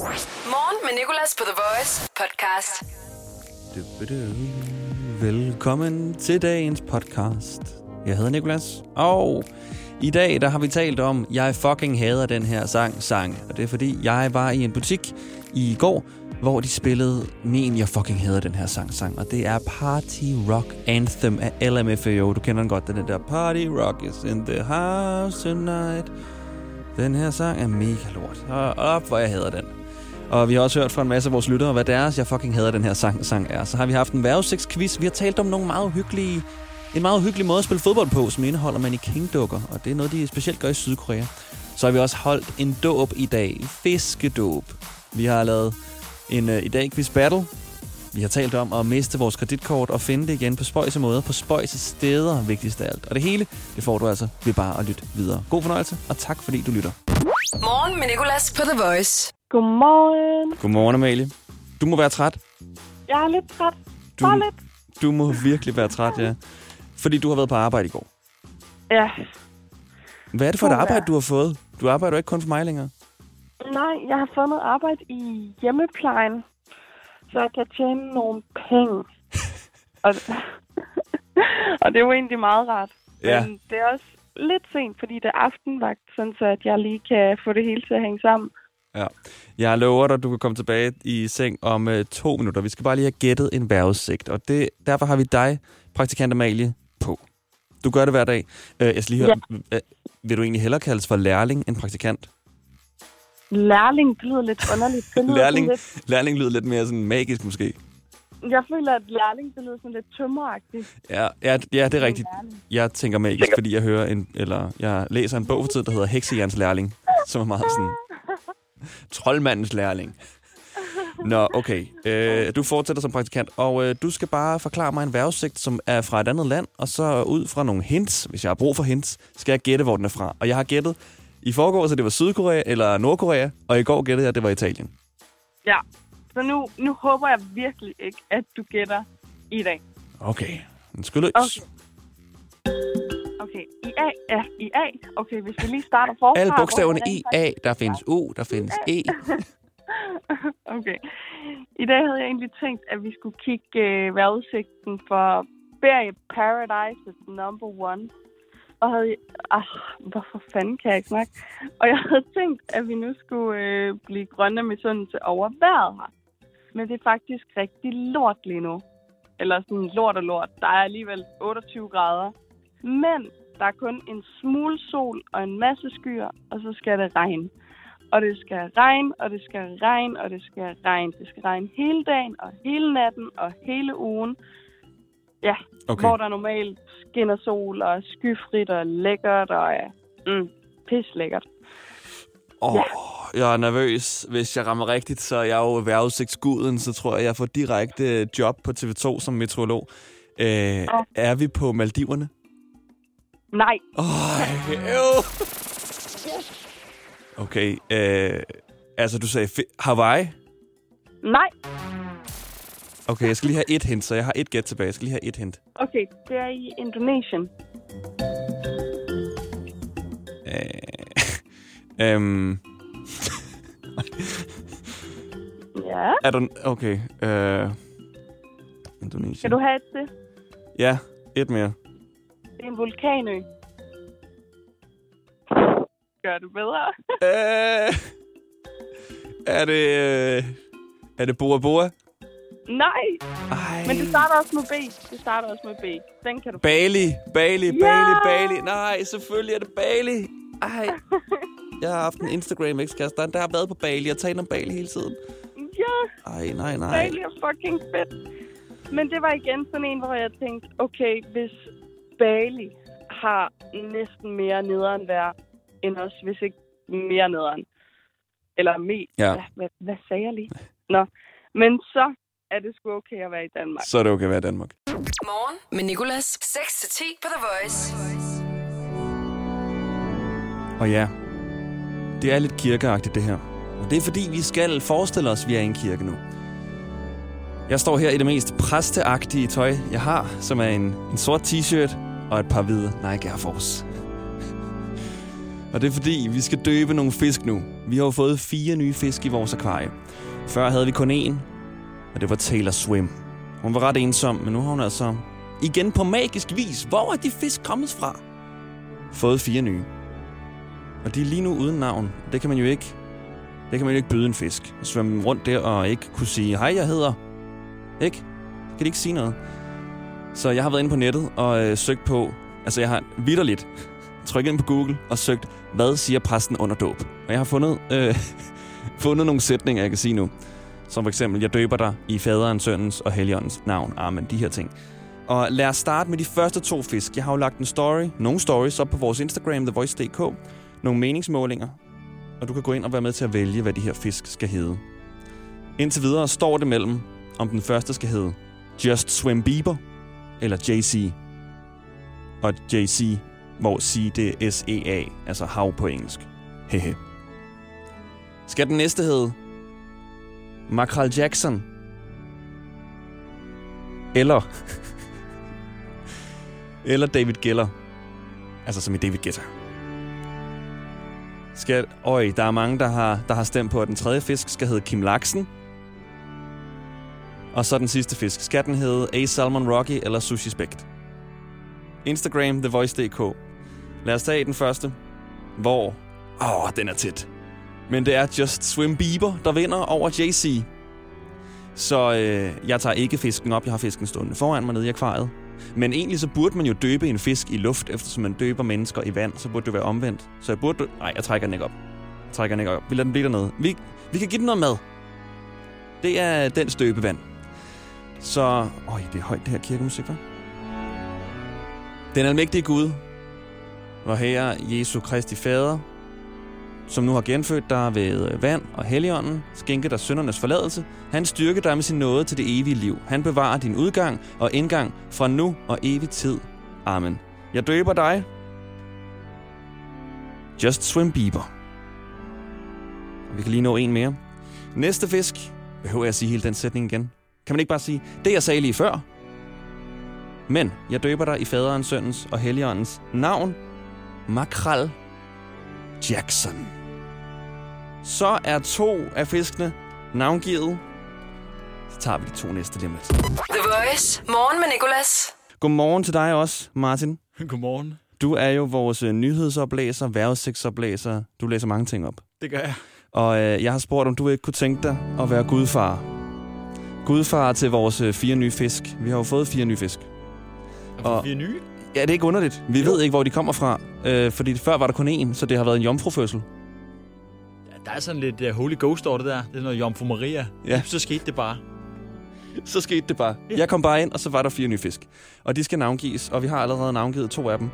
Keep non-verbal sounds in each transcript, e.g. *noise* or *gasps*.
Morgen med Nicolas på The Voice podcast. Velkommen til dagens podcast. Jeg hedder Nicolas, og i dag der har vi talt om, jeg fucking hader den her sang, sang. Og det er fordi, jeg var i en butik i går, hvor de spillede min, jeg fucking hader den her sang, sang. Og det er Party Rock Anthem af LMFAO. Du kender den godt, den der Party Rock is in the house tonight. Den her sang er mega lort. Og op, hvor jeg hader den. Og vi har også hørt fra en masse af vores lyttere, hvad deres jeg fucking hader den her sang, sang er. Så har vi haft en quiz. Vi har talt om nogle meget hyggelige, en meget hyggelig måde at spille fodbold på, som indeholder man i King-dukker. Og det er noget, de specielt gør i Sydkorea. Så har vi også holdt en dåb i dag. Fiskedåb. Vi har lavet en uh, i dag quiz battle. Vi har talt om at miste vores kreditkort og finde det igen på spøjse måder, på spøjse steder, vigtigst af alt. Og det hele, det får du altså ved bare at lytte videre. God fornøjelse, og tak fordi du lytter. Morgen med Nicolas på The Voice. Godmorgen. Godmorgen, Amalie. Du må være træt. Jeg er lidt træt. Du, Bare lidt. du må virkelig være træt, ja. Fordi du har været på arbejde i går. Ja. Hvad er det for et arbejde, du har fået? Du arbejder jo ikke kun for mig længere. Nej, jeg har fundet arbejde i hjemmeplejen, så jeg kan tjene nogle penge. *laughs* og, *laughs* og det er jo egentlig meget rart. Ja. Men det er også lidt sent, fordi det er aftenvagt, sådan så at jeg lige kan få det hele til at hænge sammen. Ja. Jeg lover dig, at du kan komme tilbage i seng om uh, to minutter. Vi skal bare lige have gættet en vejrudsigt, og det, derfor har vi dig, praktikant Amalie, på. Du gør det hver dag. Uh, jeg skal lige høre, ja. vil du egentlig hellere kaldes for lærling end praktikant? Lærling, det lyder lidt underligt. Det lyder Lærling, lidt, lærling lyder lidt mere sådan magisk måske. jeg føler, at lærling, det lyder sådan lidt tømmeragtigt. Ja, ja, ja det er rigtigt. Jeg tænker magisk, fordi jeg hører en, eller jeg læser en bog for tiden, der hedder Heksejerns lærling, som er meget sådan *laughs* troldmandens lærling. Nå, okay. Øh, du fortsætter som praktikant, og øh, du skal bare forklare mig en vejrudsigt, som er fra et andet land, og så ud fra nogle hints, hvis jeg har brug for hints, skal jeg gætte, hvor den er fra. Og jeg har gættet i forgår, så det var Sydkorea eller Nordkorea, og i går gættede jeg, at det var Italien. Ja, så nu, nu håber jeg virkelig ikke, at du gætter i dag. Okay, den skal løs. Okay. Okay, i A, ja, i A. Okay, hvis vi lige starter forfra. Alle bogstaverne I, A, der findes U, der findes E. *laughs* Okay. I dag havde jeg egentlig tænkt, at vi skulle kigge øh, vejrudsigten for Ferie Paradise is number one. Og havde... Ah, hvorfor fanden kan jeg ikke snakke? Og jeg havde tænkt, at vi nu skulle øh, blive grønne med misundelse over vejret her. Men det er faktisk rigtig lort lige nu. Eller sådan lort og lort. Der er alligevel 28 grader. Men der er kun en smule sol og en masse skyer, og så skal det regne. Og det skal regne, og det skal regne, og det skal regne. Det skal regne hele dagen, og hele natten, og hele ugen. Ja, Okay. hvor der normalt skinner sol, og skyfrit, og lækkert, og ja, mm, pis lækkert. Åh, oh, jeg er nervøs. Hvis jeg rammer rigtigt, så er jeg jo vejrudsigtsguden, så tror jeg, jeg får direkte job på TV2 som meteorolog. Øh, Er vi på Maldiverne? Nej, Åh, oh, Okay, øh, altså du sagde fi- Hawaii? nej. Okay, jeg skal lige have et hint, så jeg har et gæt tilbage. Jeg skal lige have et hint. Okay, det er i Indonesien. Øh, *laughs* øhm, Ja. er du... Okay, øh, Indonesien. Skal du have et til? Ja, et mere. Det er en vulkanø. Gør du bedre? *laughs* Øh, er det... Øh, er det Bora Bora? nej, Ej. men det starter også med B. Det starter også med B. Den kan du Bali, Bali, Ja! Bali, Bali. Nej, selvfølgelig er det Bali. Ej. *laughs* Jeg har haft en instagram ekskæreste, der, har været på Bali. Jeg taler om Bali hele tiden. Ja, Ej, nej, nej. Bali er fucking fedt. Men det var igen sådan en, hvor jeg tænkte, okay, hvis Bali har næsten mere nederen vejr end os, hvis ikke mere nederen. Eller me. Ja. ja hvad, hvad sagde jeg lige? Nå, men så er det sgu okay at være i Danmark. Så er det okay at være i Danmark. Morgen med Nicolas. 6-10 på The Voice. Og ja, det er lidt kirkeagtigt det her. Og det er fordi, vi skal forestille os, at vi er i en kirke nu. Jeg står her i det mest præsteagtige tøj, jeg har, som er en, en sort t-shirt og et par hvide Nike Air Force. Og det er fordi, vi skal døbe nogle fisk nu. Vi har jo fået fire nye fisk i vores akvarie. Før havde vi kun én, og det var Taylor Swim. Hun var ret ensom, men nu har hun altså igen på magisk vis, hvor er de fisk kommet fra? Fået fire nye. Og de er lige nu uden navn. Det kan man jo ikke det kan man jo ikke byde en fisk. Svømme rundt der og ikke kunne sige, hej, jeg hedder. Ikke? Kan de ikke sige noget? Så jeg har været inde på nettet og øh, søgt på, altså jeg har vidderligt trykket ind på Google og søgt, hvad siger præsten under dåb? Og jeg har fundet, øh, *laughs* fundet nogle sætninger, jeg kan sige nu. Som for eksempel, jeg døber dig i faderens, søndens og helligåndens navn. Amen, de her ting. Og lad os starte med de første to fisk. Jeg har jo lagt en story, nogle stories op på vores Instagram, thevoice.dk. Nogle meningsmålinger. Og du kan gå ind og være med til at vælge, hvad de her fisk skal hedde. Indtil videre står det mellem, om den første skal hedde Just Swim Bieber eller JC. Og JC, hvor C det er S-E-A, altså hav på engelsk. Hehe. Skal den næste hedde Makral Jackson? Eller... *laughs* eller David Geller. Altså som i David Guetta. Skal... Øj, der er mange, der har, der har stemt på, at den tredje fisk skal hedde Kim Laksen. Og så den sidste fisk. Skal den hedde A Salmon Rocky eller Sushi Spect? Instagram, TheVoice.dk. Lad os tage den første. Hvor... Åh, oh, den er tæt. Men det er Just Swim Bieber, der vinder over JC. Så øh, jeg tager ikke fisken op. Jeg har fisken stående foran mig nede i akvariet. Men egentlig så burde man jo døbe en fisk i luft, eftersom man døber mennesker i vand. Så burde det være omvendt. Så jeg burde... Nej, jeg trækker den ikke op. Jeg trækker den ikke op. Vi lader den blive dernede. Vi, vi kan give den noget mad. Det er den støbevand. Så... Øj, det er højt, det her kirkemusik, hva'? Den almægtige Gud, hvor her Jesu Kristi Fader, som nu har genfødt dig ved øh, vand og helligånden, skænke dig syndernes forladelse. Han styrker dig med sin nåde til det evige liv. Han bevarer din udgang og indgang fra nu og evig tid. Amen. Jeg døber dig. Just Swim Bieber. Vi kan lige nå en mere. Næste fisk. Behøver jeg at sige hele den sætning igen? Kan man ikke bare sige, det jeg sagde lige før? Men jeg døber dig i faderens, søndens og helligåndens navn. Makral Jackson. Så er to af fiskene navngivet. Så tager vi de to næste lige lidt. The Voice. Morgen med Nicolas. Godmorgen til dig også, Martin. *laughs* Godmorgen. Du er jo vores øh, nyhedsoplæser, vejrudsigtsoplæser. Du læser mange ting op. Det gør jeg. Og øh, jeg har spurgt, om du ikke kunne tænke dig at være gudfar. Gudfar til vores øh, fire nye fisk. Vi har jo fået fire nye fisk. Og er nye. Ja, det er ikke underligt. Vi Jo. ved ikke, hvor de kommer fra. Øh, fordi før var der kun én, så det har været en jomfrufødsel. Ja, der er sådan lidt uh, Holy Ghost over det der. Det er noget Jomfru Maria. Ja. Så skete det bare. *laughs* Så skete det bare. Jeg kom bare ind, og så var der fire nye fisk. Og de skal navngives, og vi har allerede navngivet to af dem.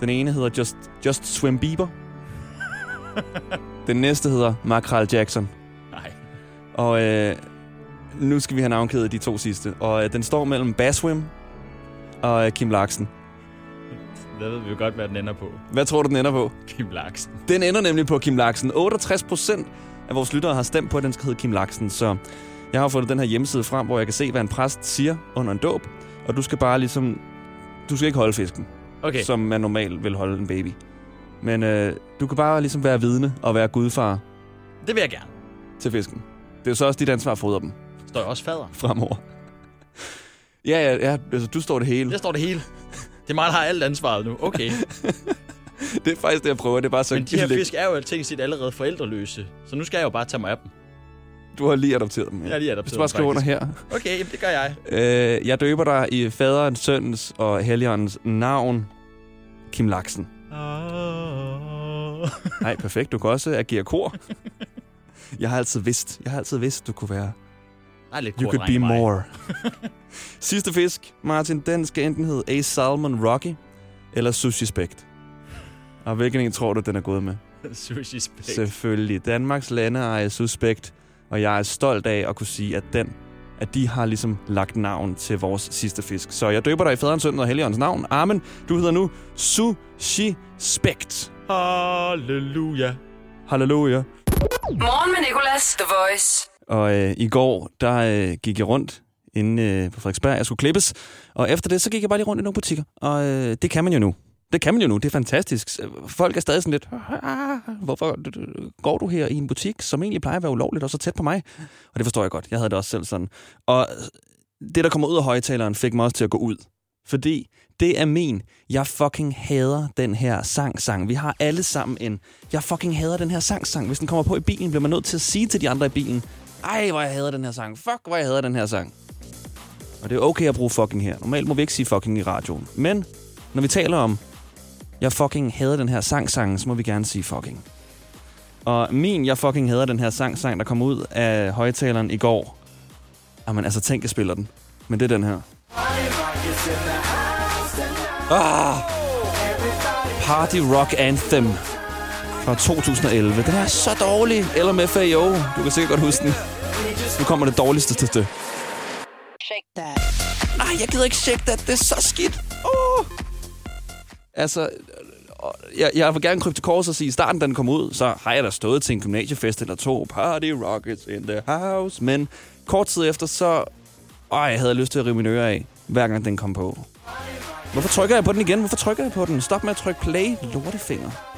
Den ene hedder Just, Just Swim Bieber. *laughs* Den næste hedder Makral Jackson. Nej. Og øh, nu skal vi have navngivet de to sidste. Og øh, den står mellem Baswim og øh, Kim Larsen. Der ved vi jo godt, hvad den ender på. Hvad tror du, den ender på? Kim Laksen. Den ender nemlig på Kim Larsen. 68 procent af vores lyttere har stemt på, at den skal hedde Kim Larsen. Så jeg har fundet den her hjemmeside frem, hvor jeg kan se, hvad en præst siger under en dåb. Og du skal bare ligesom... Du skal ikke holde fisken, okay. som man normalt vil holde en baby. Men øh, du kan bare ligesom være vidne og være gudfar Det vil jeg gerne. til fisken. Det er jo så også dit ansvar at fodre dem Står jeg også fader? fremover. ja, ja, ja, altså du står det hele. Der står det hele. Det er mig, der har alt ansvaret nu. Okay. *laughs* Det er faktisk det, jeg prøver. Det er bare så Men de her fisk er jo alting set allerede forældreløse. Så nu skal jeg jo bare tage mig af dem. Du har lige adopteret dem. Jeg har lige adopteret Hvis du bare dem, skriver under her. Okay, jamen, det gør jeg. Øh, jeg døber dig i faderens, søndens og helligåndens navn. Kim Laksen. Nej, perfekt. Du kan også agere kor. *laughs* Jeg har altid vidst, jeg har altid vidst, du kunne være. Der er lidt You could be more. *laughs* Sidste fisk, Martin, den skal enten hedde A Salmon Rocky eller Sushi Spect. Og hvilken en tror du, den er gået med? *laughs* Sushi spæk. Selvfølgelig. Danmarks landeeje Suspekt. Og jeg er stolt af at kunne sige, at den at de har ligesom lagt navn til vores sidste fisk. Så jeg døber dig i faderens, søn og helligåndens navn. Amen. Du hedder nu Sushi Spect. Halleluja. Halleluja. Morgen med Nicolas. The Voice. Og øh, i går, der øh, gik jeg rundt inde øh, på Frederiksberg. Jeg skulle klippes. Og efter det, så gik jeg bare lige rundt i nogle butikker. Og øh, det kan man jo nu. Det kan man jo nu. Det er fantastisk. Folk er stadig sådan lidt, ah, hvorfor går du her i en butik, som egentlig plejer at være ulovligt, og så tæt på mig? Og det forstår jeg godt. Jeg havde det også selv sådan. Og det, der kommer ud af højtaleren, fik mig også til at gå ud. Fordi det er min. Jeg fucking hader den her sang-sang. Vi har alle sammen en, jeg fucking hader den her sang-sang. Hvis den kommer på i bilen, bliver man nødt til at sige til de andre i bilen, ej, hvor jeg hader den her sang. Fuck, hvor jeg hader den her sang. Og det er okay at bruge fucking her. Normalt må vi ikke sige fucking i radioen. Men når vi taler om, jeg fucking hader den her sang-sang, så må vi gerne sige fucking. Og min, jeg fucking hader den her sang-sang, der kom ud af højtaleren i går. Jamen altså, tænk, jeg spiller den. Men det er den her. Ah! Party Rock Anthem fra 2011. Den er så dårlig. Eller med FAO. Du kan sikkert godt huske den. Nu kommer det dårligste til det. Shake that. Ej, jeg gider ikke shake that. Det er så skidt. Oh. Altså, øh, jeg, jeg vil gerne krybe til kors og sige, at i starten, da den kom ud, så har jeg da stået til en gymnasiefest eller to. Party Rockets in the house. Men kort tid efter, så... Ej, jeg havde lyst til at rive mine ører af, hver gang den kom på. Hvorfor trykker jeg på den igen? Hvorfor trykker jeg på den? Stop med at trykke play, lortefinger.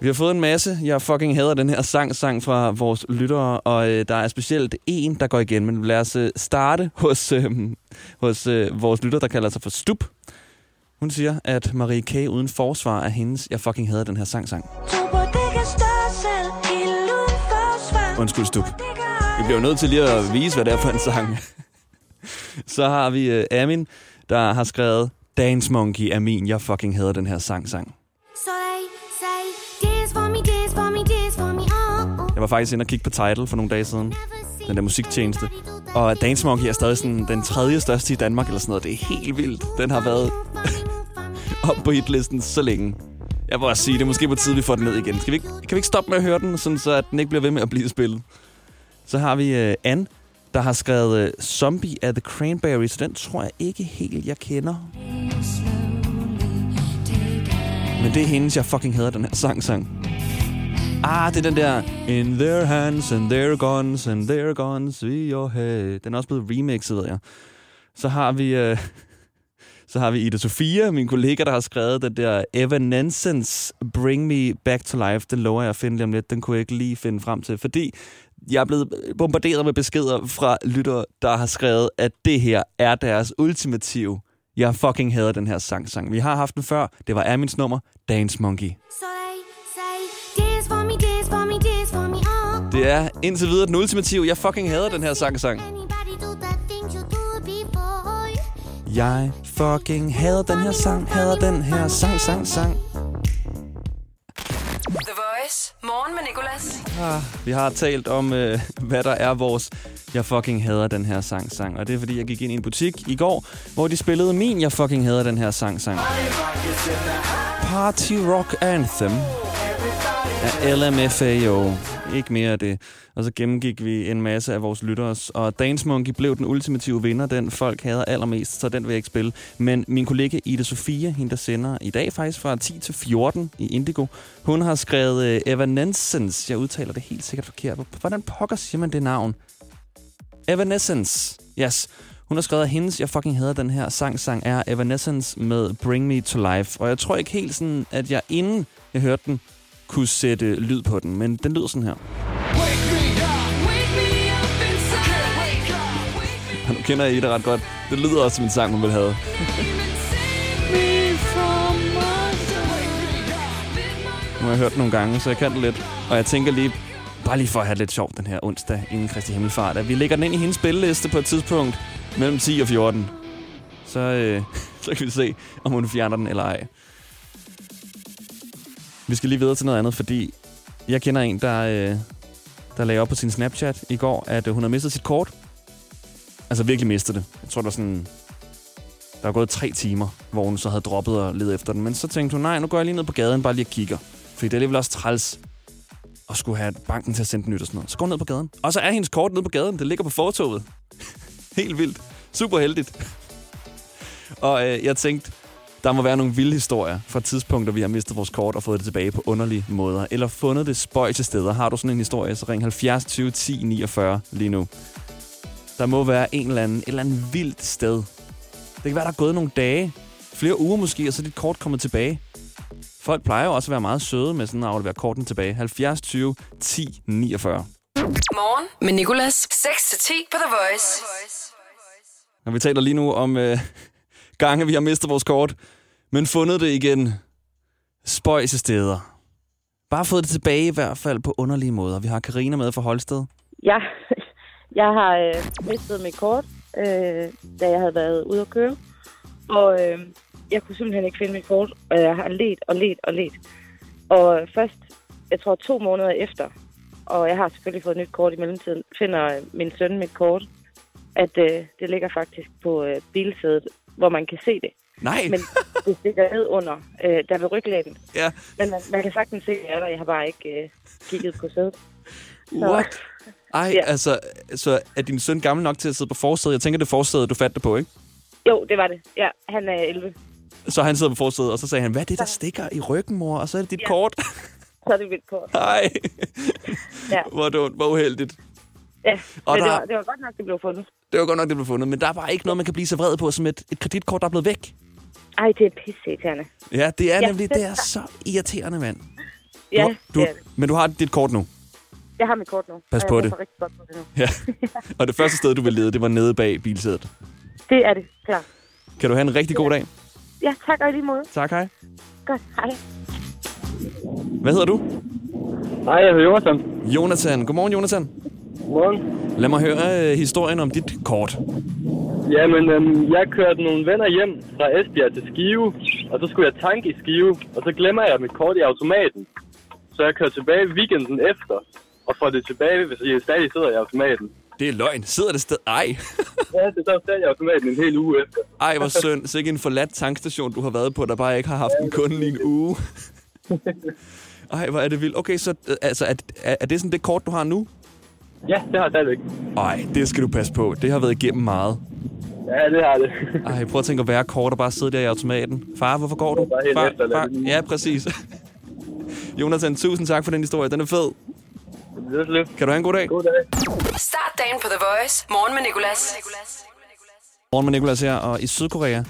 Vi har fået en masse. Jeg fucking hader den her sang, sang fra vores lyttere, og øh, der er specielt en, der går igen. Men lad os øh, starte hos, øh, hos øh, vores lytter, der kalder sig for Stup. Hun siger, at Marie K. uden forsvar er hendes. Jeg fucking hader den her sang, sang. Undskyld, Stup. Vi bliver jo nødt til lige at vise, hvad det er for en sang. *laughs* Så har vi øh, Amin, der har skrevet Dance Monkey er min. Jeg fucking hader den her sang, sang. Jeg var faktisk inde og kigge på Tidal for nogle dage siden. Den der musiktjeneste. Og Dance Monkey er stadig sådan den tredje største i Danmark, eller sådan noget. Det er helt vildt. Den har været *laughs* op på hitlisten så længe. Jeg må også sige, det er måske på tide, vi får den ned igen. Skal vi ikke, kan vi ikke stoppe med at høre den, sådan så at den ikke bliver ved med at blive spillet? Så har vi øh, uh, Anne, der har skrevet uh, Zombie af The Cranberries. Den tror jeg ikke helt, jeg kender. Men det er hendes, jeg fucking hader den her sang-sang. Ah, det er den der In their hands and their guns and their guns we your head. Den er også blevet remixet, ved jeg. Så har vi... Uh, *laughs* så har vi Ida Sofia, min kollega, der har skrevet den der Evanescence Bring Me Back to Life. Den lover jeg at finde lige om lidt. Den kunne jeg ikke lige finde frem til, fordi jeg er blevet bombarderet med beskeder fra lyttere, der har skrevet, at det her er deres ultimative. Jeg fucking hader den her sang-sang. Vi har haft den før. Det var Amins nummer, Dance Monkey. So Det er indtil videre den ultimative. Jeg fucking hader den her sang-sang. Do before? Jeg fucking hader den her sang, hader den her sang, sang, sang. The Voice. Morgen med Nicolas. Ah, vi har talt om, øh, hvad der er vores Jeg fucking hader den her sang, sang. Og det er fordi, jeg gik ind i en butik i går, hvor de spillede min Jeg fucking hader den her sang, sang. Party Rock Anthem af LMFAO. Ikke mere af det. Og så gennemgik vi en masse af vores lytteres. Og Dance Monkey blev den ultimative vinder, den folk hader allermest, så den vil jeg ikke spille. Men min kollega Ida Sofia, hende der sender i dag faktisk fra 10 til 14 i Indigo, hun har skrevet øh, Evanescence. Jeg udtaler det helt sikkert forkert. Hvordan pokker siger man det navn? Evanescence. Yes. Hun har skrevet, at hendes, jeg fucking hader den her sang, sang er Evanescence med Bring Me To Life. Og jeg tror ikke helt sådan, at jeg inden jeg hørte den, kunne sætte lyd på den. Men den lyder sådan her. Og nu kender jeg I det ret godt. Det lyder også som en sang, hun vil have. Nu har jeg hørt den nogle gange, så jeg kan det lidt. Og jeg tænker lige, bare lige for at have det lidt sjovt den her onsdag inden Kristi Himmelfart, at vi lægger den ind i hendes spilleliste på et tidspunkt mellem 10 og 14. Så, øh, *laughs* så kan vi se, om hun fjerner den eller ej. Vi skal lige videre til noget andet, fordi jeg kender en, der, øh, der lagde op på sin Snapchat i går, at øh, hun har mistet sit kort. Altså virkelig mistet det. Jeg tror, der var sådan... Der var gået tre timer, hvor hun så havde droppet og ledet efter den. Men så tænkte hun, nej, nu går jeg lige ned på gaden, bare lige og kigger. Fordi det er alligevel også træls at skulle have banken til at sende den nyt og sådan noget. Så går hun ned på gaden. Og så er hendes kort nede på gaden. Det ligger på fortoget. *laughs* Helt vildt. Super heldigt. og øh, jeg tænkte, der må være nogle vilde historier fra tidspunkter, vi har mistet vores kort og fået det tilbage på underlige måder. Eller fundet det spøj til steder. Har du sådan en historie, så ring 70 20 10 49 lige nu. Der må være en eller anden, et eller andet vildt sted. Det kan være, der er gået nogle dage, flere uger måske, og så er dit kort kommet tilbage. Folk plejer jo også at være meget søde med sådan at aflevere korten tilbage. 70 20 10 49. Morgen med Nicolas. 6-10 på The Voice. Og vi taler lige nu om øh, gange, vi har mistet vores kort, men fundet det igen. Spøjse steder. Bare fået det tilbage i hvert fald på underlige måder. Vi har Karina med fra Holsted. Ja, *laughs* jeg har øh, mistet mit kort, øh, da jeg havde været ude at køre. Og øh, jeg kunne simpelthen ikke finde mit kort, og jeg har let og let og let. Og først, jeg tror to måneder efter, og jeg har selvfølgelig fået et nyt kort i mellemtiden, finder min søn mit kort, at øh, det ligger faktisk på øh, bilsædet, hvor man kan se det. Nej, Men det stikker ned under, øh, der ved ryglæden. ja. Men man, man kan sagtens se, at jeg er der. Jeg har bare ikke øh, kigget på sædet. What? Ej, Ja. altså, så er din søn gammel nok til at sidde på forsædet? Jeg tænker, det er forsædet, du fandt det på, ikke? Jo, det var det. Ja, han er 11. Så han sidder på forsædet, og så sagde han, hvad er det, der stikker i ryggen, mor? Og så er det dit Ja. kort. *laughs* Så er det mit kort. Ej, Ja, hvor dumt, hvor uheldigt. ja. Og men det der- var, det var godt nok, det blev fundet. Det var godt nok, det blev fundet, men der er bare ikke noget, man kan blive så vred på, som et, et kreditkort, der er blevet væk. Ej, det er pisseirriterende. Ja, det er Ja. nemlig, det er så irriterende, mand. Ja, du, du, det er det. Men du har dit kort nu. Jeg har mit kort nu. Pas på jeg det. rigtig godt på det nu. Ja. Og det første sted, du vil lede, det var nede bag bilsædet. Det er det, klar. Kan du have en rigtig god dag? Ja, tak og i lige måde. Tak, hej. Godt, hej. Hvad hedder du? Hej, jeg hedder Jonathan. Jonathan. Godmorgen, Jonathan. Godmorgen. Lad mig høre øh, historien om dit kort. Jamen, øhm, jeg kørte nogle venner hjem fra Esbjerg til Skive, og så skulle jeg tanke i Skive, og så glemmer jeg mit kort i automaten. Så jeg kører tilbage weekenden efter, og får det tilbage, hvis jeg stadig sidder i automaten. Det er løgn. Sidder det sted? Ej. *laughs* Ja, det så stadig i automaten en hel uge efter. Ej, hvor synd. Så ikke en forladt tankstation, du har været på, der bare ikke har haft en kunde i en uge. *laughs* Ej, hvor er det vildt. Okay, så øh, altså, er, er det sådan det kort, du har nu? Ja, det har jeg stadigvæk. Ej, det skal du passe på. Det har været igennem meget. Ja, det har det. Ej, prøv at tænke at være kort og bare sidde der i automaten. Far, hvorfor går du? Far, efter, far. Ja, præcis. Jonathan, tusind tak for den historie. Den er fed. Kan du have en god dag? God dag. Start dagen på The Voice. Morgen med Nicolas. Morgen med Nicolas her, og i Sydkorea,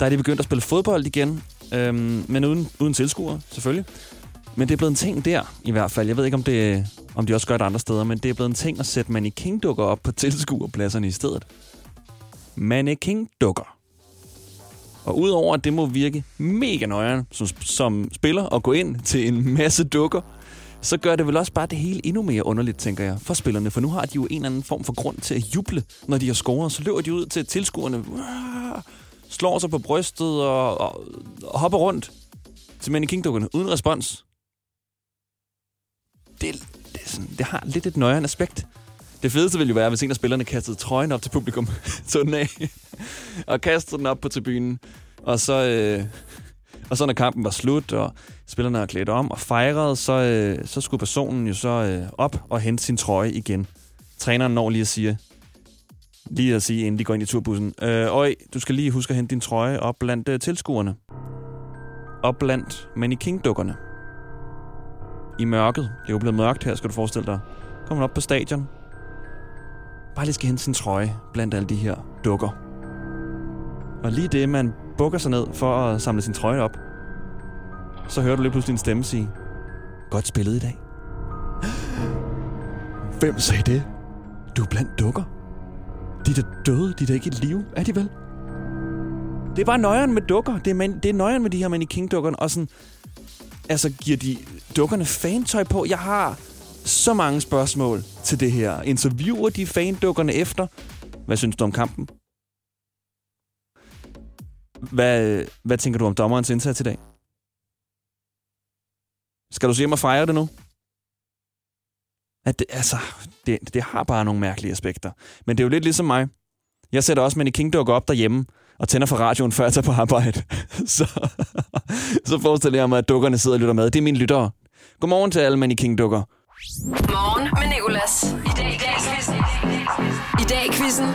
der er de begyndt at spille fodbold igen. Øhm, men uden, uden tilskuere, selvfølgelig. Men det er blevet en ting der, i hvert fald. Jeg ved ikke, om, det, om de også gør det andre steder, men det er blevet en ting at sætte mannequin-dukker op på tilskuerpladserne i stedet. Mannequin-dukker. Og udover at det må virke mega nøjeren som, som spiller at gå ind til en masse dukker, så gør det vel også bare det hele endnu mere underligt, tænker jeg, for spillerne. For nu har de jo en eller anden form for grund til at juble, når de har scoret. Så løber de ud til tilskuerne, slår sig på brystet og, og, og hopper rundt til mannequin-dukkerne uden respons. Det, det, er sådan, det har lidt et nøjeren aspekt. Det fedeste ville jo være, hvis en af spillerne kastede trøjen op til publikum, *laughs* tog den af, og kastede den op på tribunen. Og så, øh, og så når kampen var slut, og spillerne havde klædt om og fejret, så, øh, så skulle personen jo så øh, op og hente sin trøje igen. Træneren når lige at sige, lige at sige, inden de går ind i turbussen, øh, Øj, du skal lige huske at hente din trøje op blandt øh, tilskuerne. Op blandt mannequin-dukkerne. I mørket. Det er jo blevet mørkt her, skal du forestille dig. Kommer man op på stadion. Bare lige skal hente sin trøje blandt alle de her dukker. Og lige det, man bukker sig ned for at samle sin trøje op, så hører du lige pludselig en stemme sige, Godt spillet i dag. *gasps* Hvem sagde det? Du er blandt dukker. De der døde, de der ikke i live, er de vel? Det er bare nøjeren med dukker. Det er, man, det er nøjeren med de her mannequin-dukkerne. Og sådan, altså, giver de dukkerne fantøj på? Jeg har så mange spørgsmål til det her. Interviewer de fandukkerne efter? Hvad synes du om kampen? Hvad, hvad tænker du om dommerens indsats i dag? Skal du se hjem og fejre det nu? At det, altså, det, det har bare nogle mærkelige aspekter. Men det er jo lidt ligesom mig. Jeg sætter også mannequin-dukker op derhjemme og tænder for radioen, før jeg tager på arbejde. *laughs* så, så forestiller jeg mig, at dukkerne sidder og lytter med. Det er mine lyttere. Godmorgen til alle mannequin-dukker. Morgen med Nicolas. I dag i dag i quizzen. I dag i quizzen.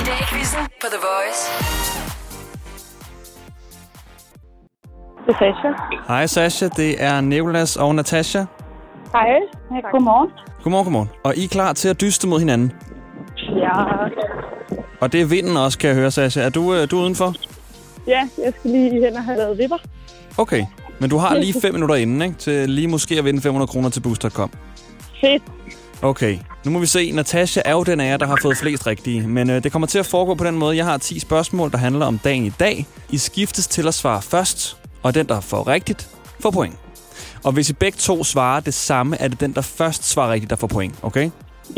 I dag i quizzen på The Voice. Det er Sasha. Hej Sasha, det er Nicolas og Natasha. Hej. Godmorgen. Godmorgen, godmorgen. Og I er klar til at dyste mod hinanden? Ja. Og det er vinden også, kan jeg høre, Sasha. Er du, øh, du er udenfor? Ja, jeg skal lige hen og have lavet vipper. Okay. Men du har lige *laughs* 5 minutter inden, ikke? Til lige måske at vinde 500 kroner til Boost.com. Fedt. Okay, nu må vi se. Natasha er jo den af jer, der har fået flest rigtige. Men øh, det kommer til at foregå på den måde. Jeg har 10 spørgsmål, der handler om dagen i dag. I skiftes til at svare først, og den, der får rigtigt, får point. Og hvis I begge to svarer det samme, er det den, der først svarer rigtigt, der får point. Okay?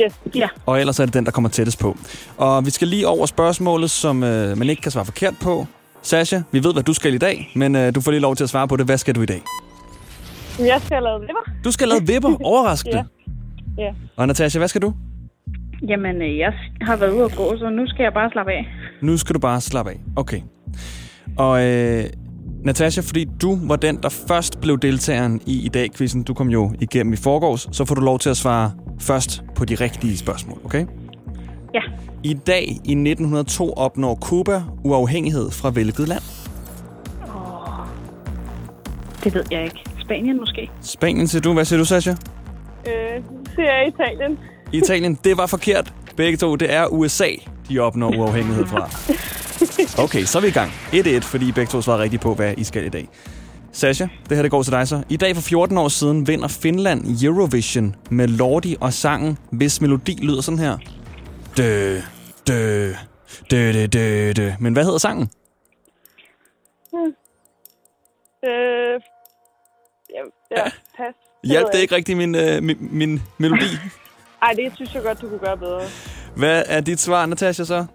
Yes. Ja. Og ellers er det den, der kommer tættest på. Og vi skal lige over spørgsmålet, som øh, man ikke kan svare forkert på. Sasha, vi ved, hvad du skal i dag, men øh, du får lige lov til at svare på det. Hvad skal du i dag? Jeg skal lavet vipper. Du skal lave vipper. *laughs* Overraskende. Ja. Ja. Og Natasha, hvad skal du? Jamen, øh, jeg har været ude at gå, så nu skal jeg bare slappe af. Nu skal du bare slappe af. Okay. Og øh, Natasha, fordi du var den, der først blev deltageren i i dag quizzen Du kom jo igennem i forgårs, så får du lov til at svare først på de rigtige spørgsmål, okay? Ja. I dag i 1902 opnår Cuba uafhængighed fra hvilket land? Det ved jeg ikke. Spanien måske? Spanien siger du. Hvad siger du, Sasha? Øh, så er jeg Italien. Italien, det var forkert. Begge to, det er USA, de opnår uafhængighed fra. *laughs* *laughs* Okay, så er vi i gang. 1-1, fordi I begge to svarer rigtigt på, hvad I skal i dag. Sasha, det her det går til dig så. I dag for 14 år siden vinder Finland Eurovision med Lordi og sangen, hvis melodi lyder sådan her. Dø, dø, dø, dø, dø, dø. Men hvad hedder sangen? Øh, ja, ja, pas. Hjalp ved det jeg ikke rigtig min, øh, min, min melodi? Ej, det synes jeg godt, du kunne gøre bedre. Hvad er dit svar, Natasha, så?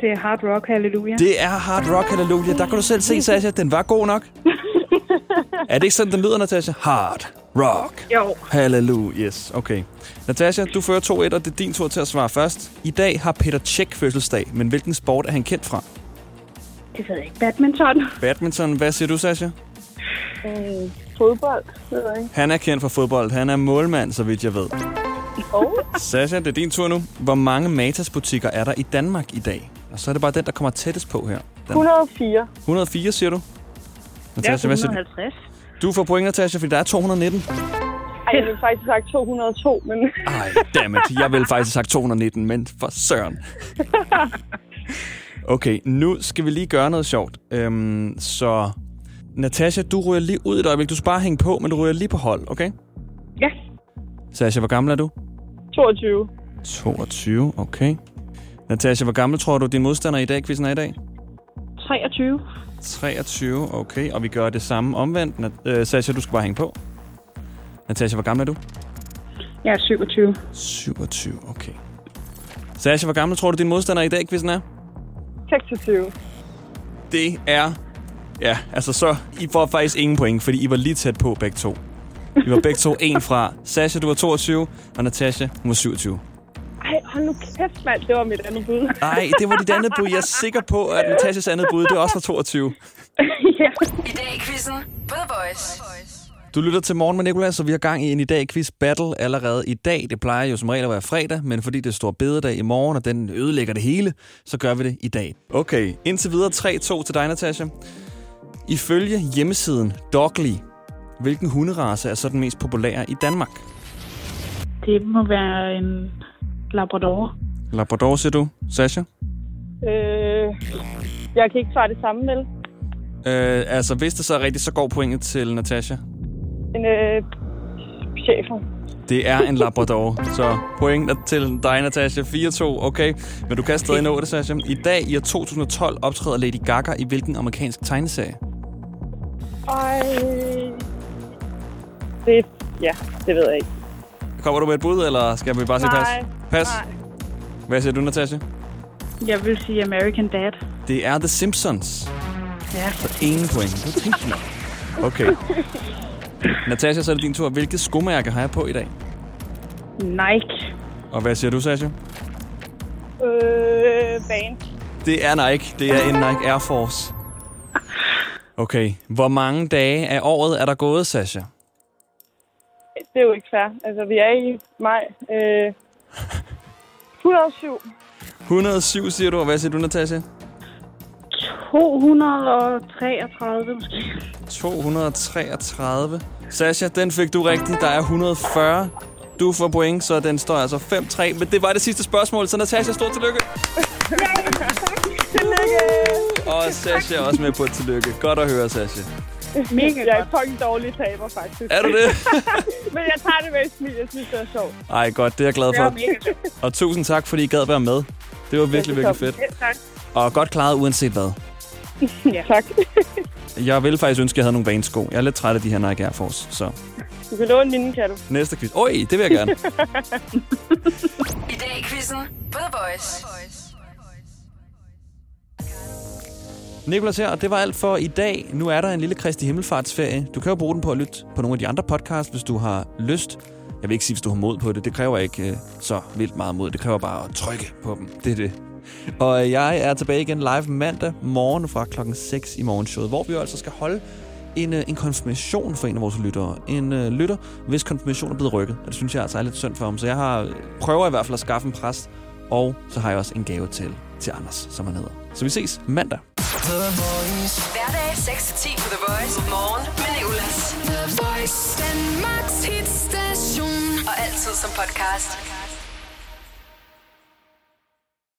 Det er hard rock, halleluja. Det er Hard Rock Hallelujah. Der kan du selv se, Sasha, den var god nok. er det ikke sådan, den lyder, Natasha? Hard Rock Jo. Hallelujah. Yes, okay. Natasha, du fører 2-1, og det er din tur til at svare først. I dag har Peter Cech fødselsdag, men hvilken sport er han kendt fra? Det ved jeg ikke. Badminton. Badminton. Hvad siger du, Sasha? Øh, fodbold, ved jeg ikke. Han er kendt for fodbold. Han er målmand, så vidt jeg ved. Oh. Sasha, det er din tur nu. Hvor mange Matas-butikker er der i Danmark i dag? Og så er det bare den, der kommer tættest på her. Den 104. 104, siger du? Natasha, hvad siger du? 150. Du får point, Natasha, fordi der er 219. Ej, jeg ville faktisk sagt 202, men Ej, dammit. Jeg ville faktisk have sagt 219, men for søren. *laughs* Okay, nu skal vi lige gøre noget sjovt. Øhm, så Natasha, du ryger lige ud et øjeblik. Du skal bare hænge på, men du ryger lige på hold, okay? Ja. Sasha, hvor gammel er du? 22. 22, okay. Natasha, hvor gammel tror du, din modstander i dag, quizzen er i dag? 23. 23, okay. Og vi gør det samme omvendt. Nat- øh, Sasha, du skal bare hænge på. Natasha, hvor gammel er du? Jeg er 27. 27, okay. Sasha, hvor gammel tror du, din modstander i dag, quizzen er? 26. Det er... Ja, altså så... I får faktisk ingen point, fordi I var lige tæt på begge to. I var begge to en fra. Sasha, du var 22, og Natasha, hun var 27. Ej, hold nu kæft, mand. Det var mit andet bud. *laughs* Nej, det var dit andet bud. Jeg er sikker på, at Natashas andet bud, det også var *laughs* 22. ja. I dag i quizzen på The Voice. Du lytter til Morgen med Nicolas, og vi har gang i en i dag quiz battle allerede i dag. Det plejer jo som regel at være fredag, men fordi det er stor bededag i morgen, og den ødelægger det hele, så gør vi det i dag. Okay, indtil videre 3-2 til dig, Natasha. Ifølge hjemmesiden Dogly, hvilken hunderace er så den mest populære i Danmark? Det må være en Labrador. Labrador, siger du, Sasha? Øh, jeg kan ikke svare det samme, vel? Øh, altså, hvis det så er rigtigt, så går pointet til Natasha. En øh, chefer. Det er en Labrador, så point til dig, Natasha. 4-2, okay. Men du kan stadig nå det, Sasha. I dag i år 2012 optræder Lady Gaga i hvilken amerikansk tegneserie? Ej. Det, ja, det ved jeg ikke. Kommer du med et bud, eller skal vi bare sige pas? Nej, Pas. nej. Hvad siger du, Natasha? Jeg vil sige American Dad. Det er The Simpsons. Ja. Så ingen point. Det trist nok. Okay. Natasha, så er det din tur. Hvilket skomærke har jeg på i dag? Nike. Og hvad siger du, Sasha? Øh, bane. Det er Nike. Det er en Nike Air Force. Okay. Hvor mange dage af året er der gået, Sasha? Det er jo ikke fair. Altså, vi er i maj. Øh, 107. 107, siger du. Og hvad siger du, Natasha? 233 måske. 233. Sasha, den fik du rigtigt. Der er 140. Du får point, så den står altså 5-3. Men det var det sidste spørgsmål, så Natasha, stort tillykke. Og Sasha er også med på et tillykke. Godt at høre, Sasha. Mega jeg er fucking dårlig taber, faktisk. Er du det? *laughs* Men jeg tager det med et smil. Jeg synes, det er sjovt. Ej, godt. Det er jeg glad for. Og tusind tak, fordi I gad være med. Det var virkelig, virkelig fedt. Ja, tak. Og godt klaret, uanset hvad. *laughs* Ja. Tak. *laughs* Jeg ville faktisk ønske, at jeg havde nogle vanesko. Jeg er lidt træt af de her Nike Air Force, så Du kan låne mine, kan du? næste quiz. Oj, det vil jeg gerne. I dag i quizzen på The Voice. Nikolas her, og det var alt for i dag. Nu er der en lille Kristi Himmelfartsferie. Du kan jo bruge den på at lytte på nogle af de andre podcasts, hvis du har lyst. Jeg vil ikke sige, hvis du har mod på det. Det kræver ikke øh, så vildt meget mod. Det kræver bare at trykke på dem. Det er det. Og øh, jeg er tilbage igen live mandag morgen fra klokken 6 i morgenshowet, hvor vi jo altså skal holde en, øh, en konfirmation for en af vores lyttere. En øh, lytter, hvis konfirmation er blevet rykket. Og det synes jeg altså er lidt synd for ham. Så jeg har øh, prøver i hvert fald at skaffe en præst. Og så har jeg også en gave til, til Anders, som han hedder. Så vi ses mandag. Hverdag 6-10 på The Voice. Morgen med Nicolas. The Voice. Danmarks hitstation. Og altid som podcast.